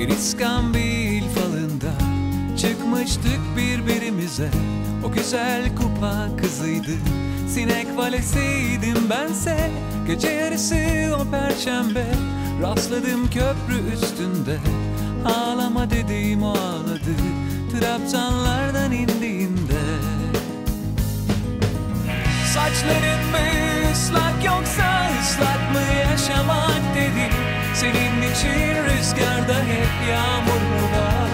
Bir iskambil falında Çıkmıştık birbirimize. O güzel kupa kızıydı Sinek valesiydim bense. Gece yarısı o perşembe Rastladım köprü üstünde. Ağlama dediğim o ağladı Trabzanlardan Senin için rüzgarda hep yağmur mu var?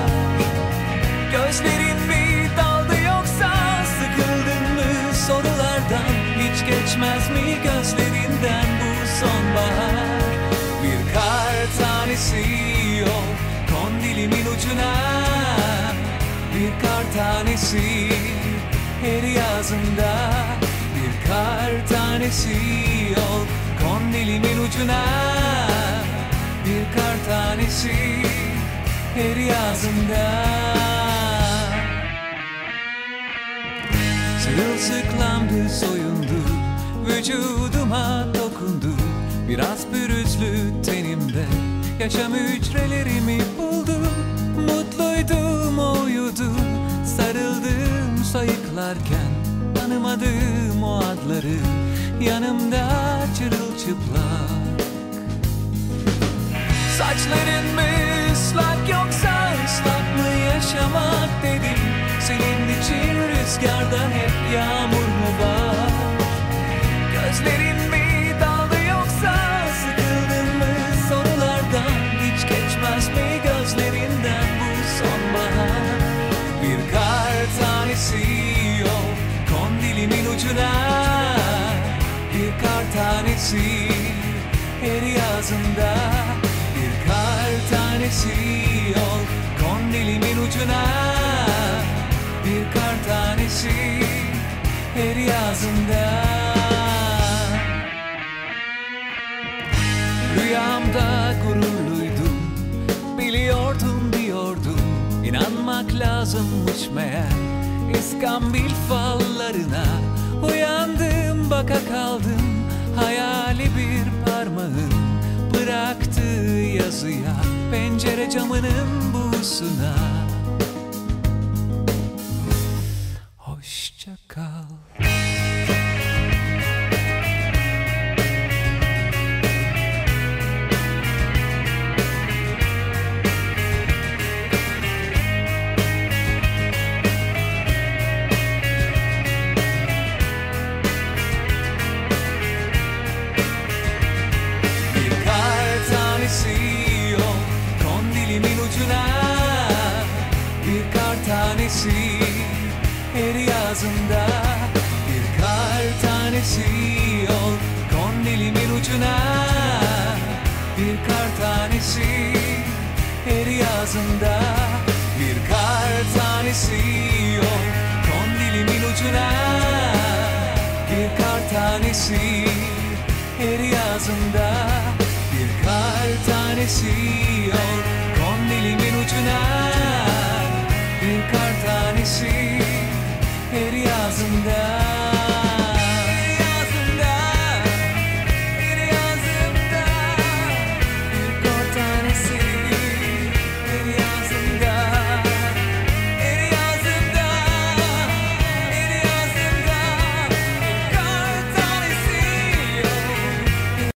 Gözlerin mi daldı yoksa sıkıldın mı? Sorulardan Hiç geçmez mi gözlerinden bu sonbahar? Bir kar tanesi yok kondilimin ucuna. Bir kar tanesi her yazında. Bir kar tanesi yok kondilimin ucuna Bir kar tanesi her yazında Sırılsıklamdı soyundu Vücuduma dokundu. Biraz pürüzlü tenimde Yaşam hücrelerimi buldu. Mutluydum o uyudu Sarıldım sayıklarken. Tanımadığım o adları Yanımda çırılçıplak Saçların mı ıslak yoksa ıslak mı yaşamak dedim Senin için rüzgarda hep yağmur mu var? Gözlerin mi daldı yoksa sıkıldın mı? Sorulardan Hiç geçmez mi gözlerinden bu sonbahar? Bir kar tanesi yok kondilimin ucuna. Bir kar tanesi her yazında yok kondilimin ucuna Bir kar tanesi her yazında Rüyamda gururluydum Biliyordum diyordum İnanmak lazımmış meğer. İskambil fallarına Uyandım baka kaldım. Hayali bir parmağın yazıya Pencere camının buğusuna her yazında Bir kar tanesi yok kondilimin ucuna. Bir kar tanesi her yazında Bir kar tanesi yok kondilimin ucuna. Bir kar tanesi her yazında bir kar tanesi yok kondilimin ucuna